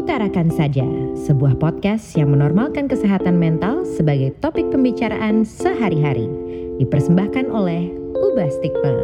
Utarakan Saja, sebuah podcast yang menormalkan kesehatan mental sebagai topik pembicaraan sehari-hari. Dipersembahkan oleh Ubah Stigma.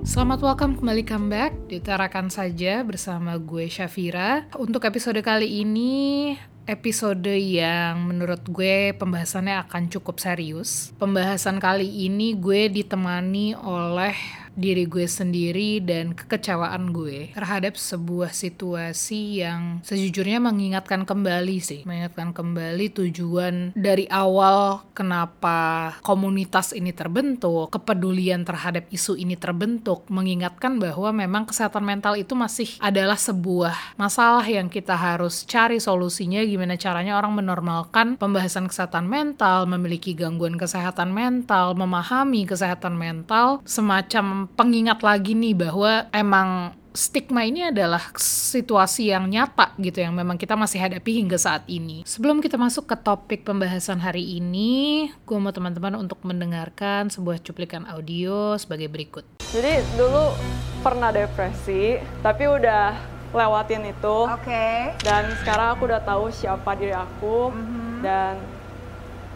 Selamat welcome kembali comeback di Utarakan Saja bersama gue Syafira. Untuk episode kali ini episode yang menurut gue pembahasannya akan cukup serius. Pembahasan kali ini gue ditemani oleh diri gue sendiri dan kekecewaan gue terhadap sebuah situasi yang sejujurnya mengingatkan kembali sih. Mengingatkan kembali tujuan dari awal kenapa komunitas ini terbentuk kepedulian terhadap isu ini terbentuk mengingatkan bahwa memang kesehatan mental itu masih adalah sebuah masalah yang kita harus cari solusinya gimana caranya orang menormalkan pembahasan kesehatan mental memiliki gangguan kesehatan mental memahami kesehatan mental semacam pengingat lagi nih bahwa emang stigma ini adalah situasi yang nyata gitu yang memang kita masih hadapi hingga saat ini. Sebelum kita masuk ke topik pembahasan hari ini, gue mau teman-teman untuk mendengarkan sebuah cuplikan audio sebagai berikut. Jadi dulu pernah depresi, tapi udah lewatin itu. Oke. Okay. Dan sekarang aku udah tahu siapa diri aku mm -hmm. dan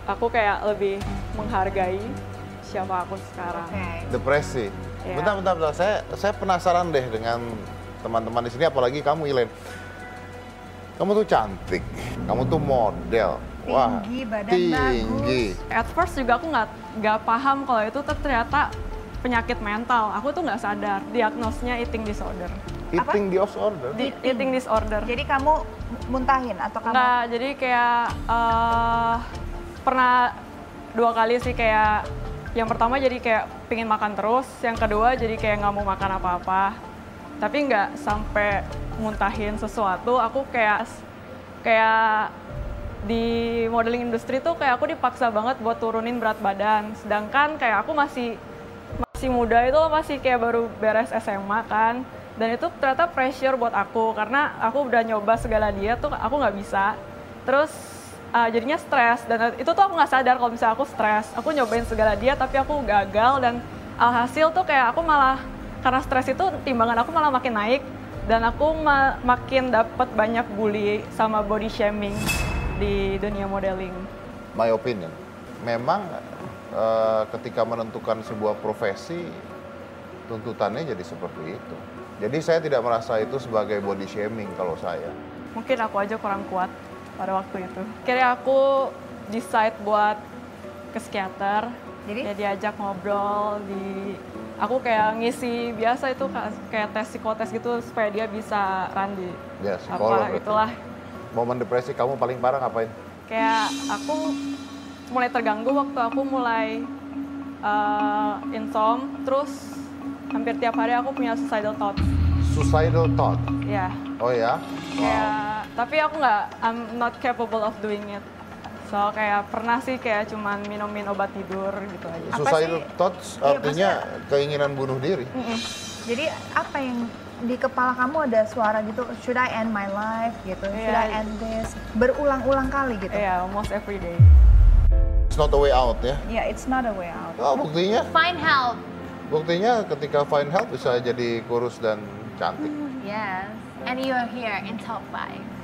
aku kayak lebih menghargai siapa aku sekarang. Okay. Depresi Yeah. Bentar, bentar, bentar. Saya, saya penasaran deh dengan teman-teman di sini, apalagi kamu, Ilen. Kamu tuh cantik, kamu tuh model. Tinggi, Wah, badan tinggi. bagus. At first juga aku nggak nggak paham kalau itu ternyata penyakit mental. Aku tuh nggak sadar diagnosnya eating disorder. Eating Apa? disorder? Di, eating disorder. Jadi kamu muntahin atau kamu? Nggak, jadi kayak uh, pernah dua kali sih kayak yang pertama jadi kayak pingin makan terus, yang kedua jadi kayak nggak mau makan apa-apa. Tapi nggak sampai muntahin sesuatu, aku kayak kayak di modeling industri tuh kayak aku dipaksa banget buat turunin berat badan. Sedangkan kayak aku masih masih muda itu masih kayak baru beres SMA kan. Dan itu ternyata pressure buat aku karena aku udah nyoba segala diet tuh aku nggak bisa. Terus uh, jadinya stres dan itu tuh aku nggak sadar kalau misalnya aku stres aku nyobain segala dia tapi aku gagal dan alhasil tuh kayak aku malah karena stres itu timbangan aku malah makin naik dan aku ma makin dapat banyak bully sama body shaming di dunia modeling. My opinion, memang uh, ketika menentukan sebuah profesi tuntutannya jadi seperti itu. Jadi saya tidak merasa itu sebagai body shaming kalau saya. Mungkin aku aja kurang kuat pada waktu itu. Kira aku decide buat ke psikiater. Jadi ya diajak ngobrol di aku kayak ngisi biasa itu kayak tes psikotes gitu supaya dia bisa run di ya, apa itulah. Momen depresi kamu paling parah ngapain? Kayak aku mulai terganggu waktu aku mulai uh, insom, terus hampir tiap hari aku punya suicidal thoughts. Suicidal thought? Iya. Oh ya? Kayak tapi aku nggak I'm not capable of doing it. So kayak pernah sih kayak cuman minumin obat tidur gitu aja. Suicidal thoughts iya, artinya iya, keinginan bunuh diri. Mm -mm. jadi apa yang di kepala kamu ada suara gitu should I end my life? gitu. Yeah. should I end this? Berulang-ulang kali gitu. Iya yeah, almost every day. It's not a way out ya? Yeah it's not a way out. Oh buktinya? Find help. Buktinya ketika find help bisa jadi kurus dan cantik. Yes. And you are here in top 5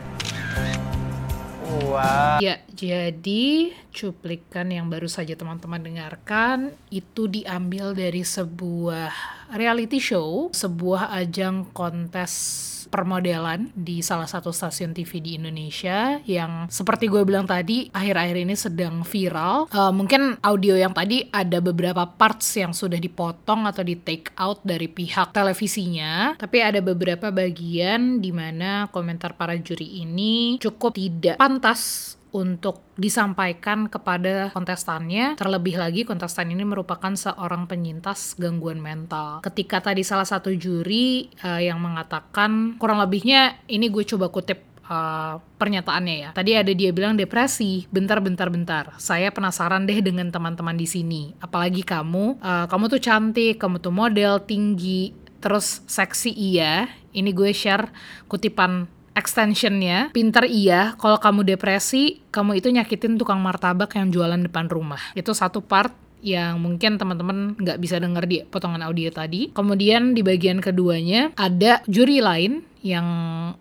Wow. Ya, jadi cuplikan yang baru saja teman-teman dengarkan itu diambil dari sebuah reality show, sebuah ajang kontes permodelan di salah satu stasiun TV di Indonesia yang seperti gue bilang tadi akhir-akhir ini sedang viral. Uh, mungkin audio yang tadi ada beberapa parts yang sudah dipotong atau di take out dari pihak televisinya, tapi ada beberapa bagian di mana komentar para juri ini cukup tidak pantas untuk disampaikan kepada kontestannya. Terlebih lagi kontestan ini merupakan seorang penyintas gangguan mental. Ketika tadi salah satu juri uh, yang mengatakan kurang lebihnya ini gue coba kutip uh, pernyataannya ya. Tadi ada dia bilang depresi. Bentar, bentar, bentar. Saya penasaran deh dengan teman-teman di sini. Apalagi kamu, uh, kamu tuh cantik, kamu tuh model tinggi, terus seksi iya. Ini gue share kutipan extensionnya pinter iya kalau kamu depresi kamu itu nyakitin tukang martabak yang jualan depan rumah itu satu part yang mungkin teman-teman nggak bisa dengar di potongan audio tadi. Kemudian di bagian keduanya ada juri lain yang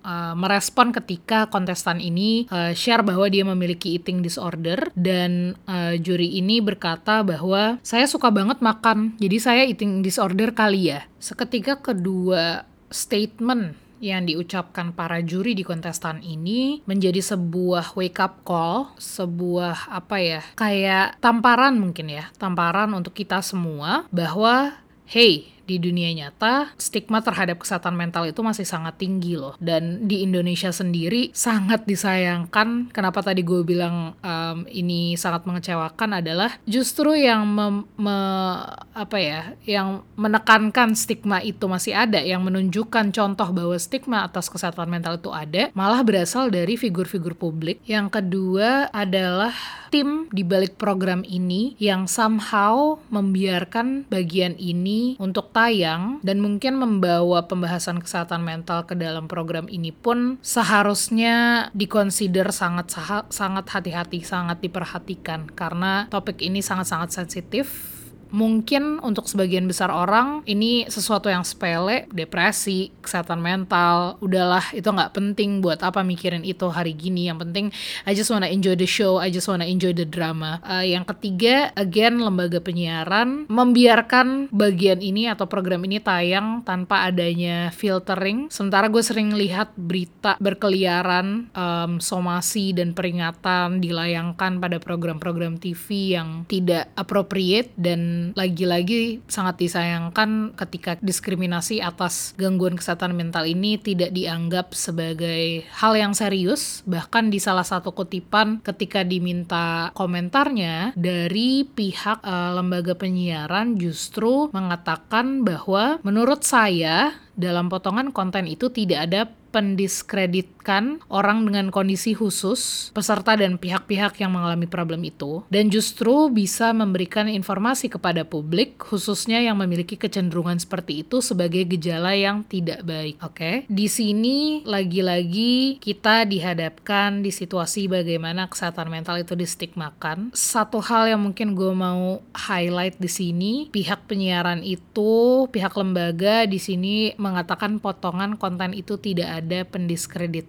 uh, merespon ketika kontestan ini uh, share bahwa dia memiliki eating disorder dan uh, juri ini berkata bahwa saya suka banget makan, jadi saya eating disorder kali ya. Seketika kedua statement yang diucapkan para juri di kontestan ini menjadi sebuah wake up call, sebuah apa ya, kayak tamparan mungkin ya, tamparan untuk kita semua bahwa hey, di dunia nyata stigma terhadap kesehatan mental itu masih sangat tinggi loh. Dan di Indonesia sendiri sangat disayangkan kenapa tadi gue bilang um, ini sangat mengecewakan adalah justru yang me, me, apa ya yang menekankan stigma itu masih ada yang menunjukkan contoh bahwa stigma atas kesehatan mental itu ada malah berasal dari figur-figur publik. Yang kedua adalah tim di balik program ini yang somehow membiarkan bagian ini untuk tayang dan mungkin membawa pembahasan kesehatan mental ke dalam program ini pun seharusnya dikonsider sangat sangat hati-hati, sangat diperhatikan. Karena topik ini sangat-sangat sensitif mungkin untuk sebagian besar orang ini sesuatu yang sepele, depresi, kesehatan mental, udahlah itu nggak penting buat apa mikirin itu hari gini. Yang penting I just wanna enjoy the show, I just wanna enjoy the drama. Uh, yang ketiga, again lembaga penyiaran membiarkan bagian ini atau program ini tayang tanpa adanya filtering. Sementara gue sering lihat berita berkeliaran um, somasi dan peringatan dilayangkan pada program-program TV yang tidak appropriate dan lagi-lagi sangat disayangkan ketika diskriminasi atas gangguan kesehatan mental ini tidak dianggap sebagai hal yang serius bahkan di salah satu kutipan ketika diminta komentarnya dari pihak uh, lembaga penyiaran justru mengatakan bahwa menurut saya dalam potongan konten itu tidak ada pendiskreditkan orang dengan kondisi khusus, peserta dan pihak-pihak yang mengalami problem itu, dan justru bisa memberikan informasi kepada publik, khususnya yang memiliki kecenderungan seperti itu sebagai gejala yang tidak baik. Oke, okay? di sini lagi-lagi kita dihadapkan di situasi bagaimana kesehatan mental itu distigmakan. Satu hal yang mungkin gue mau highlight di sini, pihak penyiaran itu, pihak lembaga di sini mengatakan potongan konten itu tidak ada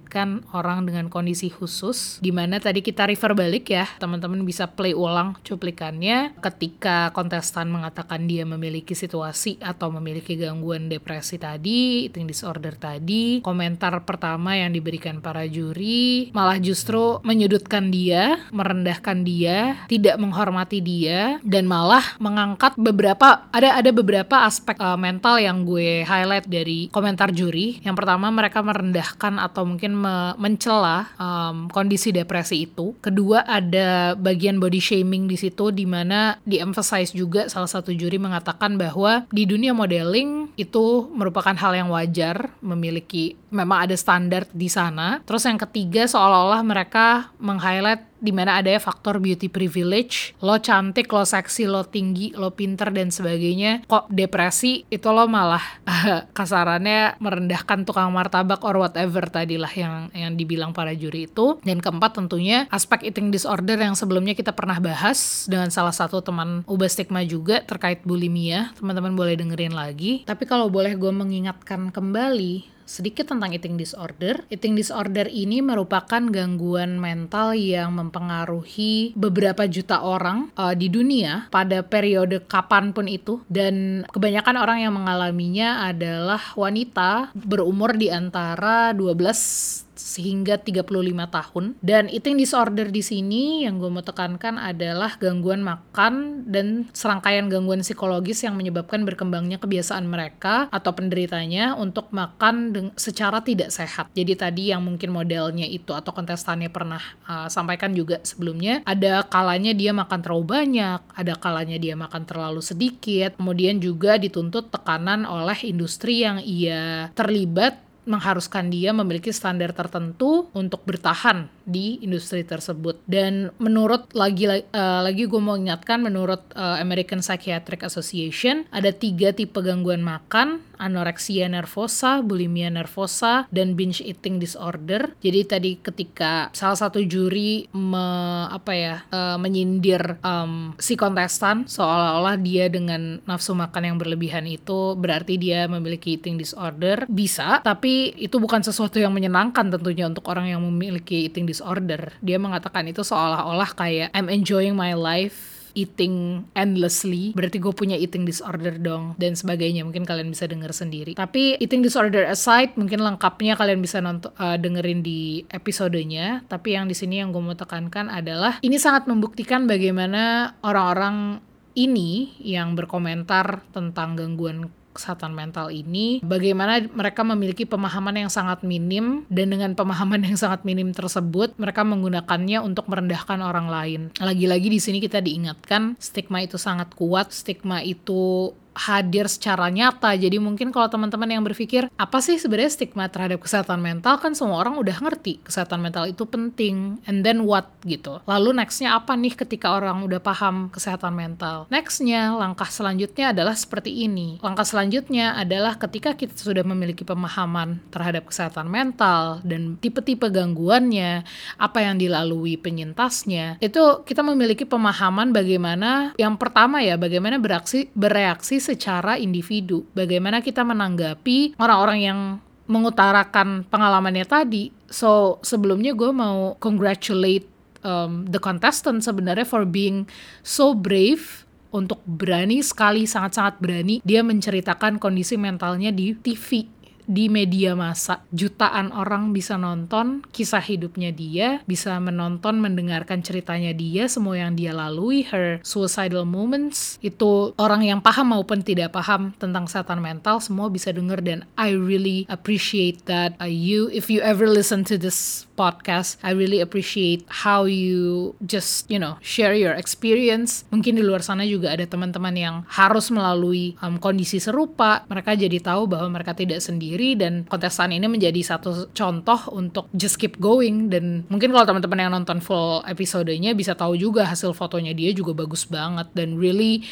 pendiskreditkan orang dengan kondisi khusus di mana tadi kita refer balik ya teman-teman bisa play ulang cuplikannya ketika kontestan mengatakan dia memiliki situasi atau memiliki gangguan depresi tadi eating disorder tadi komentar pertama yang diberikan para juri malah justru menyudutkan dia merendahkan dia tidak menghormati dia dan malah mengangkat beberapa ada ada beberapa aspek uh, mental yang gue highlight dari komentar juri. Yang pertama mereka merendahkan atau mungkin me mencela um, kondisi depresi itu. Kedua ada bagian body shaming di situ di mana di-emphasize juga salah satu juri mengatakan bahwa di dunia modeling itu merupakan hal yang wajar memiliki memang ada standar di sana. Terus yang ketiga seolah-olah mereka meng-highlight di mana ada faktor beauty privilege, lo cantik, lo seksi, lo tinggi, lo pinter dan sebagainya. Kok depresi itu lo malah kasarannya merendahkan tukang martabak or whatever tadilah yang yang dibilang para juri itu. Dan keempat tentunya aspek eating disorder yang sebelumnya kita pernah bahas dengan salah satu teman ubah stigma juga terkait bulimia. Teman-teman boleh dengerin lagi. Tapi kalau boleh gue mengingatkan kembali sedikit tentang eating disorder. Eating disorder ini merupakan gangguan mental yang mempengaruhi beberapa juta orang uh, di dunia pada periode kapan pun itu dan kebanyakan orang yang mengalaminya adalah wanita berumur di antara 12 sehingga 35 tahun. Dan eating disorder di sini yang gue mau tekankan adalah gangguan makan dan serangkaian gangguan psikologis yang menyebabkan berkembangnya kebiasaan mereka atau penderitanya untuk makan secara tidak sehat. Jadi tadi yang mungkin modelnya itu atau kontestannya pernah uh, sampaikan juga sebelumnya, ada kalanya dia makan terlalu banyak, ada kalanya dia makan terlalu sedikit, kemudian juga dituntut tekanan oleh industri yang ia terlibat mengharuskan dia memiliki standar tertentu untuk bertahan di industri tersebut. Dan menurut lagi uh, lagi gue mau ingatkan menurut uh, American Psychiatric Association ada tiga tipe gangguan makan anoreksia nervosa, bulimia nervosa, dan binge eating disorder. Jadi tadi ketika salah satu juri me, apa ya uh, menyindir um, si kontestan seolah-olah dia dengan nafsu makan yang berlebihan itu berarti dia memiliki eating disorder bisa, tapi itu bukan sesuatu yang menyenangkan tentunya untuk orang yang memiliki eating disorder. Dia mengatakan itu seolah-olah kayak I'm enjoying my life eating endlessly. Berarti gue punya eating disorder dong dan sebagainya. Mungkin kalian bisa denger sendiri. Tapi eating disorder aside mungkin lengkapnya kalian bisa nonton uh, dengerin di episodenya. Tapi yang di sini yang gue mau tekankan adalah ini sangat membuktikan bagaimana orang-orang ini yang berkomentar tentang gangguan kesehatan mental ini bagaimana mereka memiliki pemahaman yang sangat minim dan dengan pemahaman yang sangat minim tersebut mereka menggunakannya untuk merendahkan orang lain. Lagi-lagi di sini kita diingatkan stigma itu sangat kuat, stigma itu hadir secara nyata. Jadi mungkin kalau teman-teman yang berpikir apa sih sebenarnya stigma terhadap kesehatan mental kan semua orang udah ngerti kesehatan mental itu penting. And then what gitu. Lalu nextnya apa nih ketika orang udah paham kesehatan mental? Nextnya langkah selanjutnya adalah seperti ini. Langkah selanjutnya adalah ketika kita sudah memiliki pemahaman terhadap kesehatan mental dan tipe-tipe gangguannya, apa yang dilalui penyintasnya, itu kita memiliki pemahaman bagaimana yang pertama ya bagaimana bereaksi bereaksi secara individu. Bagaimana kita menanggapi orang-orang yang mengutarakan pengalamannya tadi. So sebelumnya gue mau congratulate um, the contestant sebenarnya for being so brave untuk berani sekali sangat-sangat berani dia menceritakan kondisi mentalnya di TV di media massa. Jutaan orang bisa nonton kisah hidupnya dia, bisa menonton, mendengarkan ceritanya dia, semua yang dia lalui, her suicidal moments. Itu orang yang paham maupun tidak paham tentang kesehatan mental, semua bisa denger dan I really appreciate that uh, you, if you ever listen to this podcast, I really appreciate how you just, you know, share your experience. Mungkin di luar sana juga ada teman-teman yang harus melalui um, kondisi serupa, mereka jadi tahu bahwa mereka tidak sendiri dan kontestan ini menjadi satu contoh untuk just keep going dan mungkin kalau teman-teman yang nonton full episodenya bisa tahu juga hasil fotonya dia juga bagus banget dan really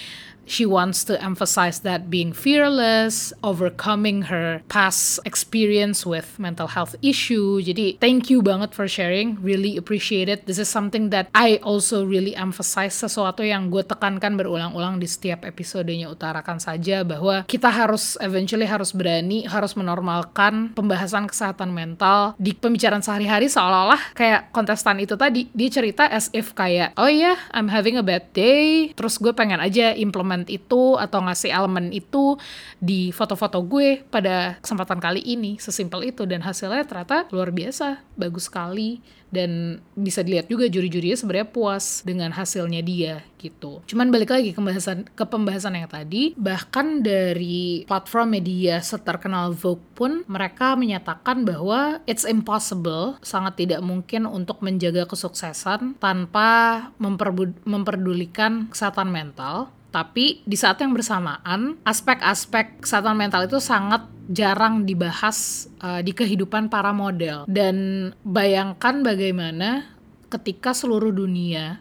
she wants to emphasize that being fearless, overcoming her past experience with mental health issue. Jadi thank you banget for sharing, really appreciate it. This is something that I also really emphasize sesuatu yang gue tekankan berulang-ulang di setiap episodenya utarakan saja bahwa kita harus eventually harus berani, harus menormalkan pembahasan kesehatan mental di pembicaraan sehari-hari seolah-olah kayak kontestan itu tadi dia cerita as if kayak oh iya yeah, I'm having a bad day, terus gue pengen aja implement element itu atau ngasih elemen itu di foto-foto gue pada kesempatan kali ini. Sesimpel itu. Dan hasilnya ternyata luar biasa. Bagus sekali. Dan bisa dilihat juga juri-jurinya sebenarnya puas dengan hasilnya dia gitu. Cuman balik lagi ke pembahasan ke pembahasan yang tadi, bahkan dari platform media seterkenal Vogue pun mereka menyatakan bahwa it's impossible, sangat tidak mungkin untuk menjaga kesuksesan tanpa memperdulikan kesehatan mental tapi di saat yang bersamaan, aspek-aspek kesehatan mental itu sangat jarang dibahas uh, di kehidupan para model. Dan bayangkan bagaimana ketika seluruh dunia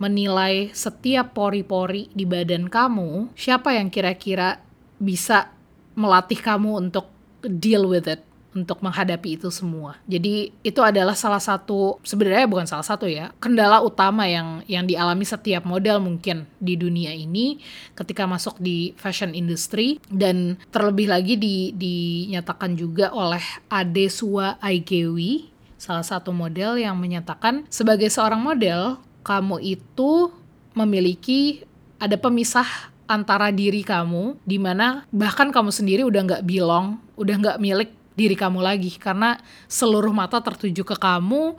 menilai setiap pori-pori di badan kamu, siapa yang kira-kira bisa melatih kamu untuk deal with it? Untuk menghadapi itu semua. Jadi itu adalah salah satu sebenarnya bukan salah satu ya, kendala utama yang yang dialami setiap model mungkin di dunia ini ketika masuk di fashion industry dan terlebih lagi di, dinyatakan juga oleh Ade Sua Aigewi, salah satu model yang menyatakan sebagai seorang model kamu itu memiliki ada pemisah antara diri kamu, di mana bahkan kamu sendiri udah nggak bilang, udah nggak milik diri kamu lagi karena seluruh mata tertuju ke kamu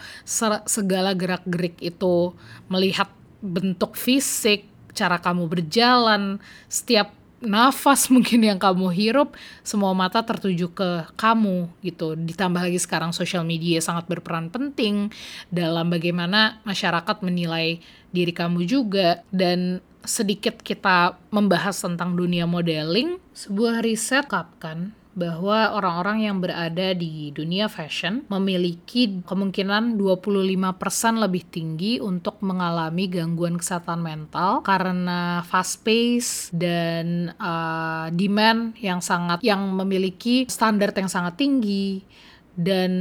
segala gerak gerik itu melihat bentuk fisik cara kamu berjalan setiap nafas mungkin yang kamu hirup semua mata tertuju ke kamu gitu. Ditambah lagi sekarang sosial media sangat berperan penting dalam bagaimana masyarakat menilai diri kamu juga. Dan sedikit kita membahas tentang dunia modeling sebuah riset kapkan bahwa orang-orang yang berada di dunia fashion memiliki kemungkinan 25% lebih tinggi untuk mengalami gangguan kesehatan mental karena fast pace dan uh, demand yang sangat yang memiliki standar yang sangat tinggi dan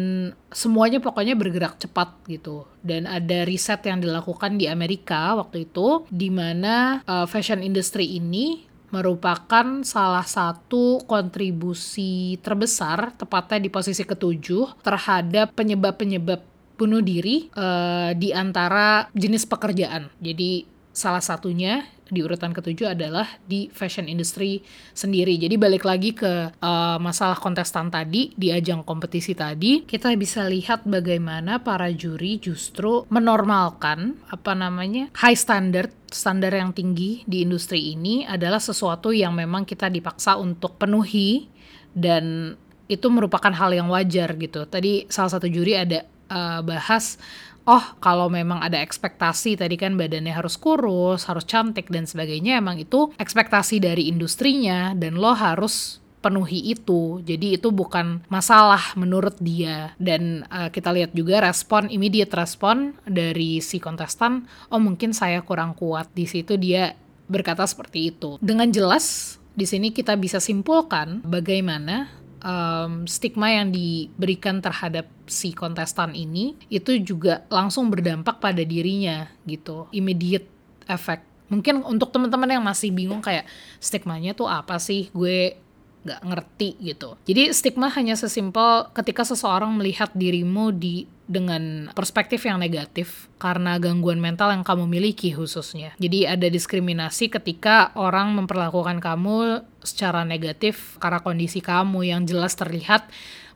semuanya pokoknya bergerak cepat gitu. Dan ada riset yang dilakukan di Amerika waktu itu di mana uh, fashion industry ini merupakan salah satu kontribusi terbesar, tepatnya di posisi ketujuh, terhadap penyebab-penyebab bunuh diri uh, di antara jenis pekerjaan. Jadi salah satunya di urutan ketujuh adalah di fashion industry sendiri. Jadi balik lagi ke uh, masalah kontestan tadi di ajang kompetisi tadi, kita bisa lihat bagaimana para juri justru menormalkan apa namanya high standard standar yang tinggi di industri ini adalah sesuatu yang memang kita dipaksa untuk penuhi dan itu merupakan hal yang wajar gitu. Tadi salah satu juri ada uh, bahas oh kalau memang ada ekspektasi tadi kan badannya harus kurus, harus cantik dan sebagainya emang itu ekspektasi dari industrinya dan lo harus penuhi itu. Jadi itu bukan masalah menurut dia. Dan uh, kita lihat juga respon immediate respon dari si kontestan, oh mungkin saya kurang kuat. Di situ dia berkata seperti itu. Dengan jelas di sini kita bisa simpulkan bagaimana um, stigma yang diberikan terhadap si kontestan ini itu juga langsung berdampak pada dirinya gitu. Immediate effect. Mungkin untuk teman-teman yang masih bingung kayak stigmanya tuh apa sih? Gue nggak ngerti gitu. Jadi stigma hanya sesimpel ketika seseorang melihat dirimu di dengan perspektif yang negatif karena gangguan mental yang kamu miliki khususnya. Jadi ada diskriminasi ketika orang memperlakukan kamu secara negatif karena kondisi kamu yang jelas terlihat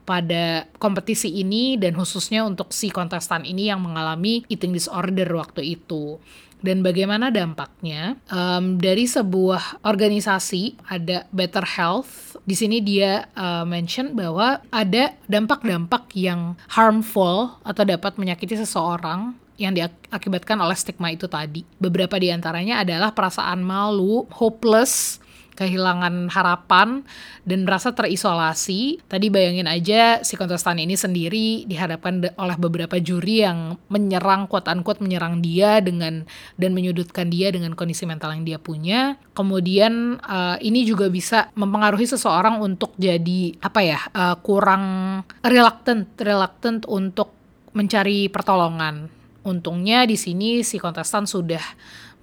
pada kompetisi ini dan khususnya untuk si kontestan ini yang mengalami eating disorder waktu itu dan bagaimana dampaknya um, dari sebuah organisasi ada Better Health di sini dia uh, mention bahwa ada dampak-dampak yang harmful atau dapat menyakiti seseorang yang diakibatkan oleh stigma itu tadi. Beberapa di antaranya adalah perasaan malu, hopeless, kehilangan harapan dan merasa terisolasi. Tadi bayangin aja si kontestan ini sendiri dihadapkan oleh beberapa juri yang menyerang quote unquote menyerang dia dengan dan menyudutkan dia dengan kondisi mental yang dia punya. Kemudian uh, ini juga bisa mempengaruhi seseorang untuk jadi apa ya uh, kurang reluctant reluctant untuk mencari pertolongan. Untungnya di sini si kontestan sudah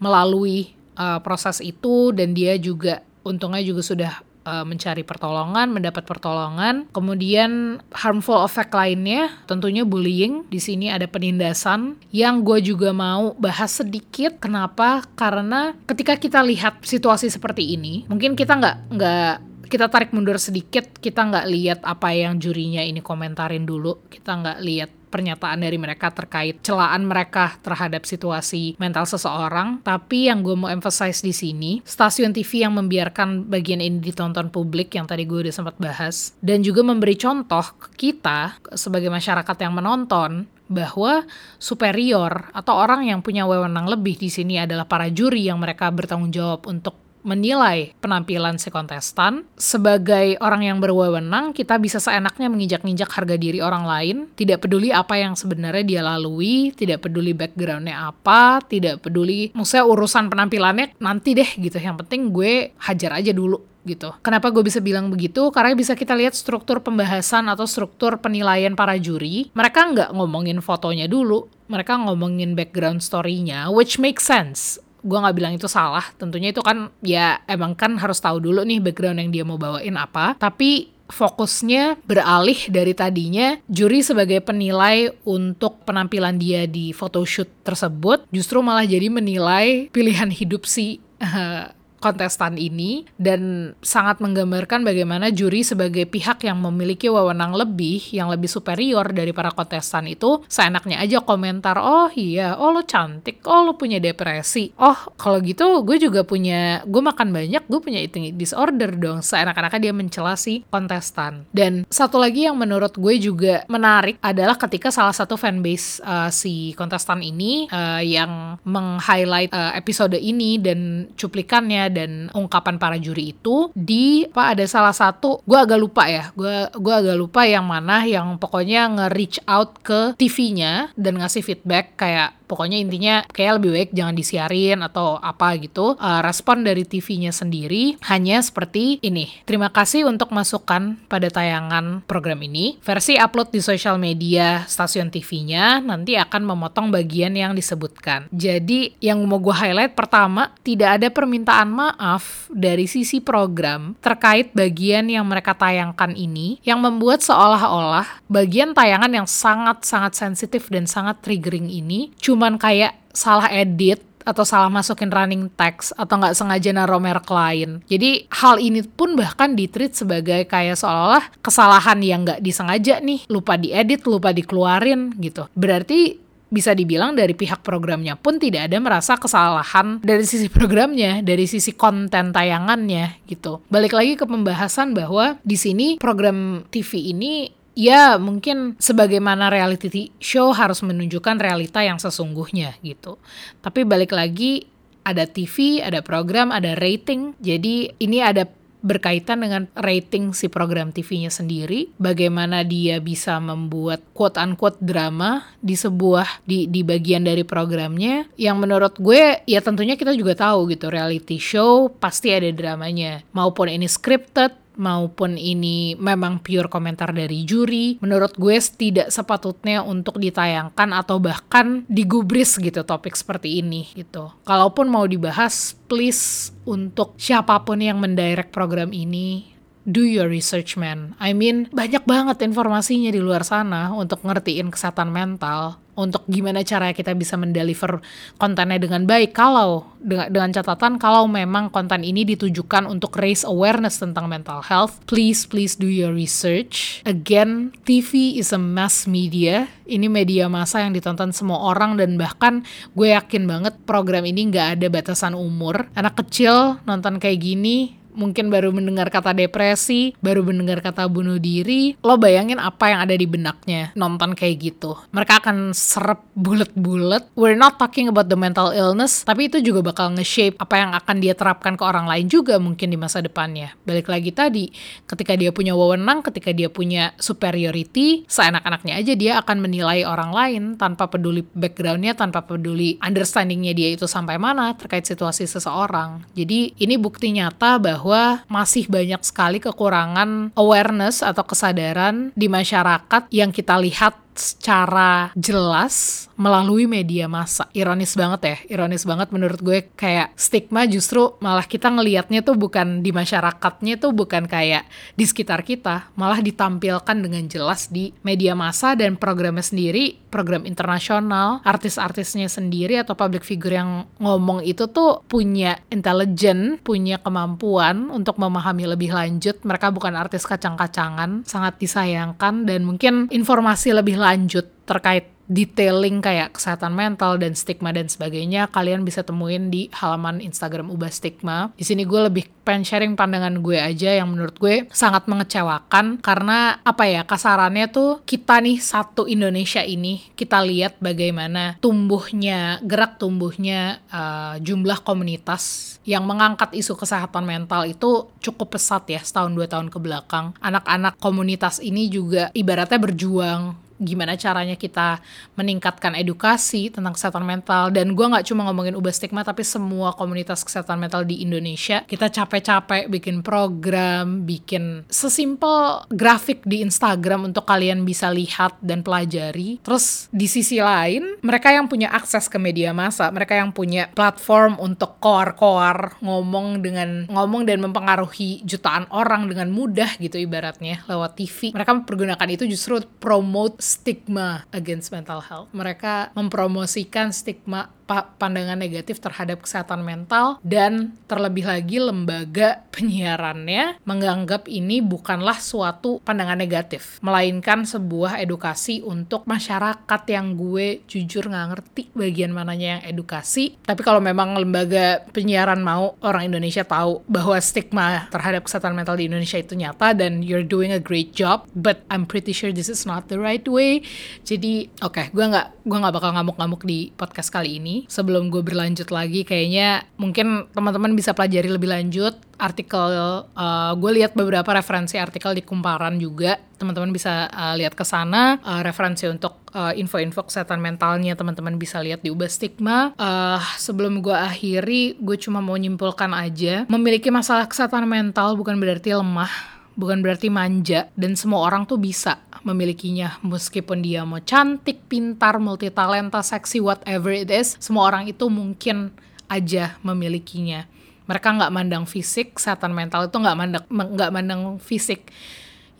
melalui uh, proses itu dan dia juga untungnya juga sudah uh, mencari pertolongan, mendapat pertolongan. Kemudian harmful effect lainnya tentunya bullying. Di sini ada penindasan yang gue juga mau bahas sedikit. Kenapa? Karena ketika kita lihat situasi seperti ini, mungkin kita nggak nggak kita tarik mundur sedikit, kita nggak lihat apa yang jurinya ini komentarin dulu, kita nggak lihat pernyataan dari mereka terkait celaan mereka terhadap situasi mental seseorang. Tapi yang gue mau emphasize di sini, stasiun TV yang membiarkan bagian ini ditonton publik yang tadi gue udah sempat bahas, dan juga memberi contoh ke kita sebagai masyarakat yang menonton bahwa superior atau orang yang punya wewenang lebih di sini adalah para juri yang mereka bertanggung jawab untuk menilai penampilan si kontestan. Sebagai orang yang berwenang, kita bisa seenaknya menginjak-injak harga diri orang lain, tidak peduli apa yang sebenarnya dia lalui, tidak peduli backgroundnya apa, tidak peduli, maksudnya urusan penampilannya nanti deh gitu. Yang penting gue hajar aja dulu gitu. Kenapa gue bisa bilang begitu? Karena bisa kita lihat struktur pembahasan atau struktur penilaian para juri. Mereka nggak ngomongin fotonya dulu, mereka ngomongin background story-nya, which makes sense gue nggak bilang itu salah. Tentunya itu kan ya emang kan harus tahu dulu nih background yang dia mau bawain apa. Tapi fokusnya beralih dari tadinya juri sebagai penilai untuk penampilan dia di photoshoot tersebut justru malah jadi menilai pilihan hidup si uh, kontestan ini dan sangat menggambarkan bagaimana juri sebagai pihak yang memiliki wewenang lebih, yang lebih superior dari para kontestan itu seenaknya aja komentar, oh iya, oh lo cantik, oh lo punya depresi, oh kalau gitu gue juga punya, gue makan banyak, gue punya eating disorder dong, seenak-enaknya dia mencela si kontestan. Dan satu lagi yang menurut gue juga menarik adalah ketika salah satu fanbase uh, si kontestan ini uh, yang meng-highlight uh, episode ini dan cuplikannya dan ungkapan para juri itu di apa ada salah satu gue agak lupa ya gue gue agak lupa yang mana yang pokoknya nge-reach out ke TV-nya dan ngasih feedback kayak pokoknya intinya kayak lebih baik jangan disiarin atau apa gitu. Uh, respon dari TV-nya sendiri hanya seperti ini. Terima kasih untuk masukan pada tayangan program ini. Versi upload di sosial media stasiun TV-nya nanti akan memotong bagian yang disebutkan. Jadi yang mau gue highlight pertama tidak ada permintaan maaf dari sisi program terkait bagian yang mereka tayangkan ini yang membuat seolah-olah bagian tayangan yang sangat-sangat sensitif dan sangat triggering ini cuma cuman kayak salah edit atau salah masukin running text atau nggak sengaja naruh merek lain. Jadi hal ini pun bahkan ditreat sebagai kayak seolah-olah kesalahan yang nggak disengaja nih, lupa diedit, lupa dikeluarin gitu. Berarti bisa dibilang dari pihak programnya pun tidak ada merasa kesalahan dari sisi programnya, dari sisi konten tayangannya gitu. Balik lagi ke pembahasan bahwa di sini program TV ini ya mungkin sebagaimana reality show harus menunjukkan realita yang sesungguhnya gitu. Tapi balik lagi ada TV, ada program, ada rating. Jadi ini ada berkaitan dengan rating si program TV-nya sendiri, bagaimana dia bisa membuat quote unquote drama di sebuah di di bagian dari programnya yang menurut gue ya tentunya kita juga tahu gitu reality show pasti ada dramanya maupun ini scripted maupun ini memang pure komentar dari juri, menurut gue tidak sepatutnya untuk ditayangkan atau bahkan digubris gitu topik seperti ini gitu. Kalaupun mau dibahas, please untuk siapa pun yang mendirect program ini do your research man. I mean, banyak banget informasinya di luar sana untuk ngertiin kesehatan mental, untuk gimana cara kita bisa mendeliver kontennya dengan baik kalau dengan, dengan catatan kalau memang konten ini ditujukan untuk raise awareness tentang mental health, please please do your research. Again, TV is a mass media. Ini media massa yang ditonton semua orang dan bahkan gue yakin banget program ini nggak ada batasan umur. Anak kecil nonton kayak gini mungkin baru mendengar kata depresi, baru mendengar kata bunuh diri, lo bayangin apa yang ada di benaknya nonton kayak gitu. Mereka akan serap bulet-bulet. We're not talking about the mental illness, tapi itu juga bakal nge-shape apa yang akan dia terapkan ke orang lain juga mungkin di masa depannya. Balik lagi tadi, ketika dia punya wewenang, ketika dia punya superiority, seenak-enaknya aja dia akan menilai orang lain tanpa peduli backgroundnya, tanpa peduli understandingnya dia itu sampai mana terkait situasi seseorang. Jadi ini bukti nyata bahwa bahwa masih banyak sekali kekurangan awareness atau kesadaran di masyarakat yang kita lihat secara jelas melalui media massa. Ironis banget ya, ironis banget menurut gue kayak stigma justru malah kita ngelihatnya tuh bukan di masyarakatnya tuh bukan kayak di sekitar kita, malah ditampilkan dengan jelas di media massa dan programnya sendiri, program internasional, artis-artisnya sendiri atau public figure yang ngomong itu tuh punya intelijen, punya kemampuan untuk memahami lebih lanjut. Mereka bukan artis kacang-kacangan, sangat disayangkan dan mungkin informasi lebih lanjut terkait detailing kayak kesehatan mental dan stigma dan sebagainya kalian bisa temuin di halaman Instagram Ubah Stigma. Di sini gue lebih pengen sharing pandangan gue aja yang menurut gue sangat mengecewakan karena apa ya kasarannya tuh kita nih satu Indonesia ini kita lihat bagaimana tumbuhnya gerak tumbuhnya uh, jumlah komunitas yang mengangkat isu kesehatan mental itu cukup pesat ya setahun dua tahun ke belakang. Anak-anak komunitas ini juga ibaratnya berjuang gimana caranya kita meningkatkan edukasi tentang kesehatan mental. Dan gue nggak cuma ngomongin ubah stigma tapi semua komunitas kesehatan mental di Indonesia. Kita capek-capek bikin program bikin sesimpel grafik di Instagram untuk kalian bisa lihat dan pelajari. Terus di sisi lain mereka yang punya akses ke media massa mereka yang punya platform untuk koar-koar ngomong dengan ngomong dan mempengaruhi jutaan orang dengan mudah gitu ibaratnya lewat TV mereka mempergunakan itu justru promote stigma against mental health. Mereka mempromosikan stigma pandangan negatif terhadap kesehatan mental dan terlebih lagi lembaga penyiarannya menganggap ini bukanlah suatu pandangan negatif melainkan sebuah edukasi untuk masyarakat yang gue jujur nggak ngerti bagian mananya yang edukasi. Tapi kalau memang lembaga penyiaran mau orang Indonesia tahu bahwa stigma terhadap kesehatan mental di Indonesia itu nyata dan you're doing a great job but I'm pretty sure this is not the right way. Jadi oke okay, gue nggak gue nggak bakal ngamuk-ngamuk di podcast kali ini sebelum gue berlanjut lagi kayaknya mungkin teman-teman bisa pelajari lebih lanjut artikel uh, gue lihat beberapa referensi artikel di kumparan juga. Teman-teman bisa uh, lihat ke sana uh, referensi untuk uh, info-info kesehatan mentalnya teman-teman bisa lihat di ubah stigma. Uh, sebelum gue akhiri gue cuma mau nyimpulkan aja memiliki masalah kesehatan mental bukan berarti lemah bukan berarti manja dan semua orang tuh bisa memilikinya meskipun dia mau cantik, pintar, multitalenta, seksi, whatever it is, semua orang itu mungkin aja memilikinya. Mereka nggak mandang fisik, kesehatan mental itu nggak mandang nggak mandang fisik.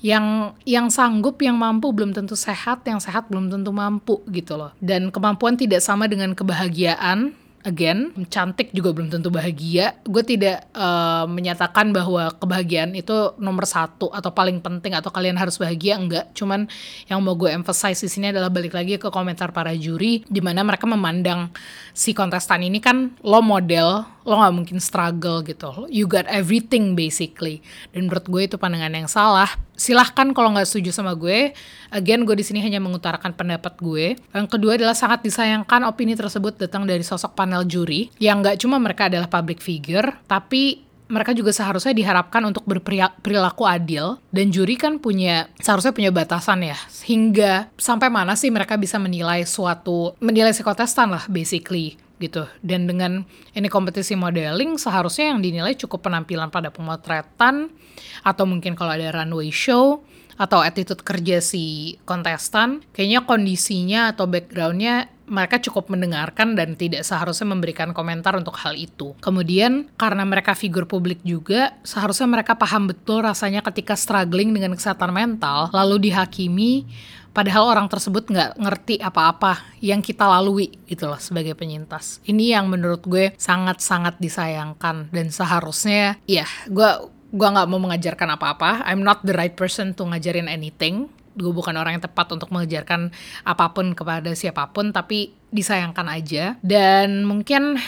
Yang yang sanggup, yang mampu belum tentu sehat, yang sehat belum tentu mampu gitu loh. Dan kemampuan tidak sama dengan kebahagiaan, again cantik juga belum tentu bahagia. Gue tidak uh, menyatakan bahwa kebahagiaan itu nomor satu atau paling penting atau kalian harus bahagia enggak. Cuman yang mau gue emphasize di sini adalah balik lagi ke komentar para juri di mana mereka memandang si kontestan ini kan lo model lo nggak mungkin struggle gitu. You got everything basically. Dan menurut gue itu pandangan yang salah. Silahkan kalau nggak setuju sama gue. Again gue di sini hanya mengutarakan pendapat gue. Yang kedua adalah sangat disayangkan opini tersebut datang dari sosok panel juri. Yang nggak cuma mereka adalah public figure tapi mereka juga seharusnya diharapkan untuk berperilaku adil. Dan juri kan punya seharusnya punya batasan ya. Hingga sampai mana sih mereka bisa menilai suatu menilai si kontestan lah basically gitu. Dan dengan ini kompetisi modeling seharusnya yang dinilai cukup penampilan pada pemotretan atau mungkin kalau ada runway show atau attitude kerja si kontestan, kayaknya kondisinya atau backgroundnya mereka cukup mendengarkan dan tidak seharusnya memberikan komentar untuk hal itu. Kemudian karena mereka figur publik juga, seharusnya mereka paham betul rasanya ketika struggling dengan kesehatan mental, lalu dihakimi padahal orang tersebut nggak ngerti apa-apa yang kita lalui gitu loh sebagai penyintas. Ini yang menurut gue sangat-sangat disayangkan dan seharusnya ya gue gue nggak mau mengajarkan apa-apa. I'm not the right person to ngajarin anything. Gue bukan orang yang tepat untuk mengajarkan apa pun kepada siapa pun, tapi disayangkan aja. Dan mungkin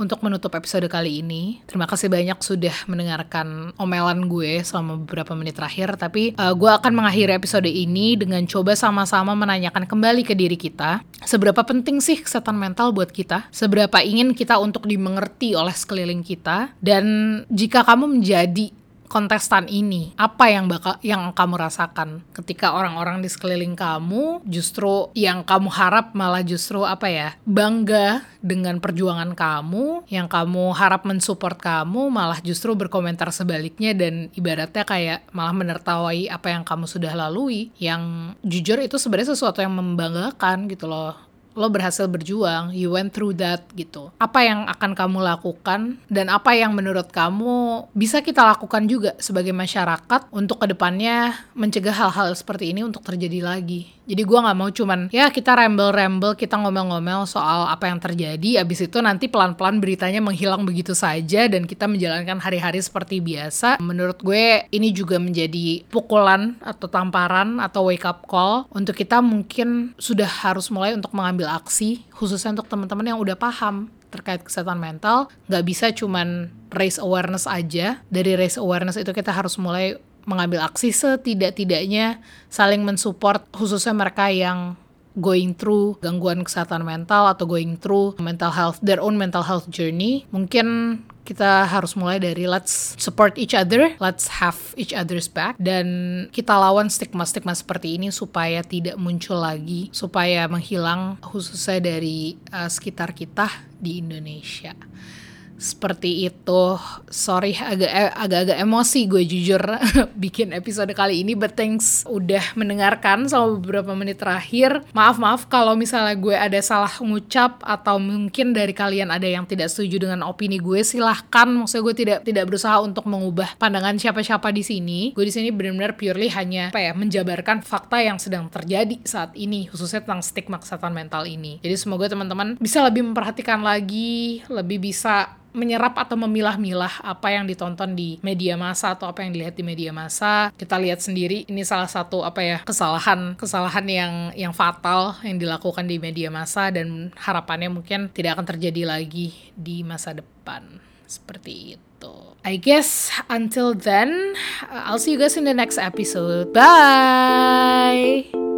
untuk menutup episode kali ini. Terima kasih banyak sudah mendengarkan omelan gue selama beberapa menit terakhir. Tapi uh, gue akan mengakhiri episode ini dengan coba sama-sama menanyakan kembali ke diri kita. Seberapa penting sih kesehatan mental buat kita? Seberapa ingin kita untuk dimengerti oleh sekeliling kita? Dan jika kamu menjadi kontestan ini apa yang bakal yang kamu rasakan ketika orang-orang di sekeliling kamu justru yang kamu harap malah justru apa ya bangga dengan perjuangan kamu yang kamu harap mensupport kamu malah justru berkomentar sebaliknya dan ibaratnya kayak malah menertawai apa yang kamu sudah lalui yang jujur itu sebenarnya sesuatu yang membanggakan gitu loh lo berhasil berjuang, you went through that gitu. Apa yang akan kamu lakukan dan apa yang menurut kamu bisa kita lakukan juga sebagai masyarakat untuk ke depannya mencegah hal-hal seperti ini untuk terjadi lagi. Jadi gue nggak mau cuman ya kita rembel-rembel, kita ngomel-ngomel soal apa yang terjadi, abis itu nanti pelan-pelan beritanya menghilang begitu saja dan kita menjalankan hari-hari seperti biasa. Menurut gue ini juga menjadi pukulan atau tamparan atau wake up call untuk kita mungkin sudah harus mulai untuk mengambil aksi, khususnya untuk teman-teman yang udah paham terkait kesehatan mental nggak bisa cuman raise awareness aja. Dari raise awareness itu kita harus mulai mengambil aksi setidak-tidaknya saling mensupport khususnya mereka yang going through gangguan kesehatan mental atau going through mental health their own mental health journey. Mungkin kita harus mulai dari let's support each other, let's have each other's back dan kita lawan stigma-stigma seperti ini supaya tidak muncul lagi, supaya menghilang khususnya dari uh, sekitar kita di Indonesia seperti itu. Sorry agak eh, agak-agak emosi gue jujur bikin episode kali ini but thanks udah mendengarkan selama beberapa menit terakhir. Maaf-maaf kalau misalnya gue ada salah ngucap atau mungkin dari kalian ada yang tidak setuju dengan opini gue silahkan. Maksudnya gue tidak tidak berusaha untuk mengubah pandangan siapa-siapa di sini. Gue di sini benar-benar purely hanya apa ya menjabarkan fakta yang sedang terjadi saat ini khususnya tentang stigma kesehatan mental ini. Jadi semoga teman-teman bisa lebih memperhatikan lagi, lebih bisa menyerap atau memilah-milah apa yang ditonton di media massa atau apa yang dilihat di media massa. Kita lihat sendiri ini salah satu apa ya kesalahan kesalahan yang yang fatal yang dilakukan di media massa dan harapannya mungkin tidak akan terjadi lagi di masa depan. Seperti itu. I guess until then, I'll see you guys in the next episode. Bye.